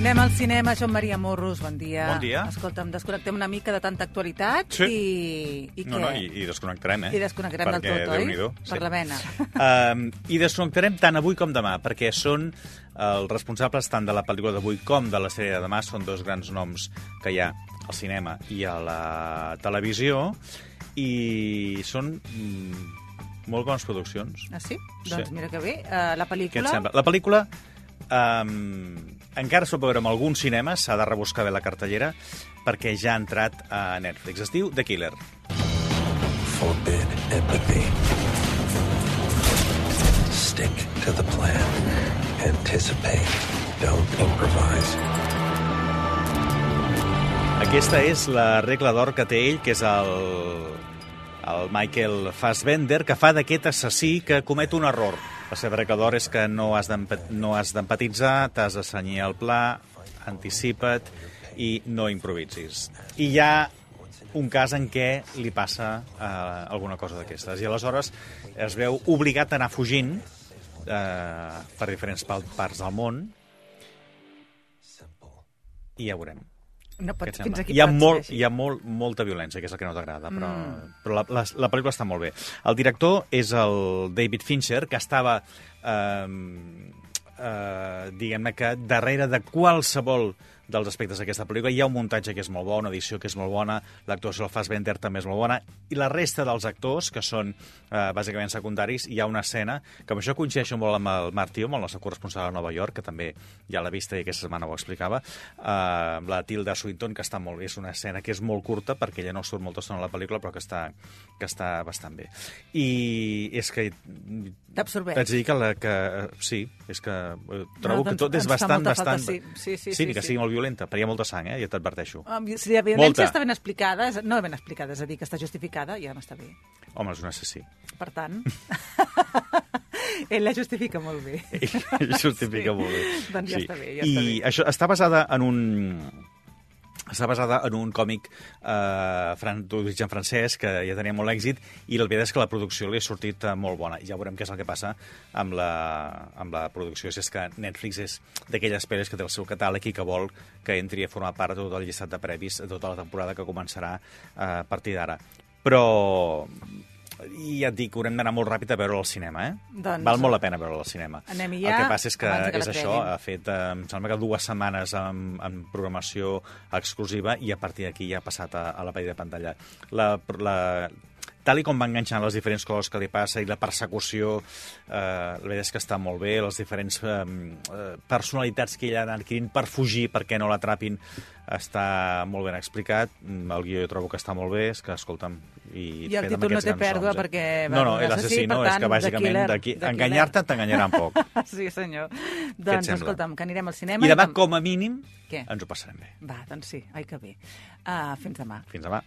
Anem al cinema, Joan Maria Morros, bon dia. Bon dia. Escolta'm, desconnectem una mica de tanta actualitat Sí. i, i No, què? no, i, i desconnectarem, eh? I desconnectarem del Perquè, tot, oi? Déu-n'hi-do, Per la vena. Um, I desconnectarem tant avui com demà, perquè són els responsables tant de la pel·lícula d'avui com de la sèrie de demà, són dos grans noms que hi ha al cinema i a la televisió, i són mm, molt bones produccions. Ah, sí? Sí. Doncs mira que bé. Uh, la Què et pel·lícula... sembla? La pel·lícula um, encara pot veure en alguns cinemes, s'ha de rebuscar bé la cartellera, perquè ja ha entrat a Netflix. Es diu The Killer. Forbid empathy. Stick to the plan. Anticipate. Don't improvise. Aquesta és la regla d'or que té ell, que és el, el Michael Fassbender, que fa d'aquest assassí que comet un error. La seva regla d'or és que no has d'empa- no has d'empatitzar, t'has de senyir el pla, anticipa't i no improvisis. I hi ha un cas en què li passa eh, alguna cosa d'aquestes. I aleshores es veu obligat a anar fugint eh, per diferents parts del món i ja veurem. No, pot, fins aquí Hi ha, molt, hi ha molt, molta violència, que és el que no t'agrada, però, Mm. però la, la, la pel·lícula està molt bé. El director és el David Fincher, que estava, eh, eh, diguem-ne que darrere de qualsevol dels aspectes d'aquesta pel·lícula hi ha un muntatge que és molt bo, una edició que és molt bona, l'actuació del Fassbender també és molt bona, i la resta dels actors, que són eh, bàsicament secundaris, hi ha una escena, que amb això coincideixo molt amb el Marc Tio, amb el nostre corresponsal a Nova York, que també ja l'ha vista i aquesta setmana ho explicava, eh, amb la Tilda Swinton, que està molt bé, és una escena que és molt curta, perquè ella no surt molta estona a la pel·lícula, però que està, que està bastant bé. I és que... T'absorbeix. Haig de dir que, la, que sí, és que eh, trobo doncs que tot és bastant, molta falta, bastant... sí. Sí, sí, sí, sí, que sí. sigui molt violenta, perquè hi ha molta sang, eh? ja t'adverteixo. Um, si la violència Molta. està ben explicada, és- no ben explicada, és a dir, que està justificada, ja no està bé. Home, és un assassí. Per tant, ell la justifica molt bé. Ell justifica Sí. molt bé. Doncs ja està bé, ja I està bé. això està basada en un està basada en un còmic eh, fran d'origen francès que ja tenia molt èxit i la veritat és que la producció li ha sortit eh, molt bona. Ja veurem què és el que passa amb la, amb la producció. Si és que Netflix és d'aquelles pel·les que té el seu catàleg i que vol que entri a formar part de tot el llistat de previs de tota la temporada que començarà eh, a partir d'ara. Però i ja et dic, haurem d'anar molt ràpid a veure al cinema, eh? Doncs- Val molt la pena veure al cinema. Anem-hi El ja, que passa és que, que és això, ha fet, eh, em sembla que dues setmanes amb, amb programació exclusiva i a partir d'aquí ja ha passat a, a la paella de pantalla. La, la, tal i com va enganxant les diferents coses que li passa i la persecució, eh, la veritat és que està molt bé, les diferents eh, eh, personalitats que ella ha anat adquirint per fugir perquè no l'atrapin està molt ben explicat, Mm, el guió jo trobo que està molt bé, és que, escolta'm... I, I el títol no té pèrdua eh? perquè No, no, l'assassí no, per és tant, que bàsicament d'aquí enganyar-te t'enganyaran poc. Sí, senyor. Doncs, escolta'm, que anirem al cinema. I demà, vam- com a mínim, Què? ens ho passarem bé. Va, doncs sí, ai que bé. Uh, fins demà. Fins demà.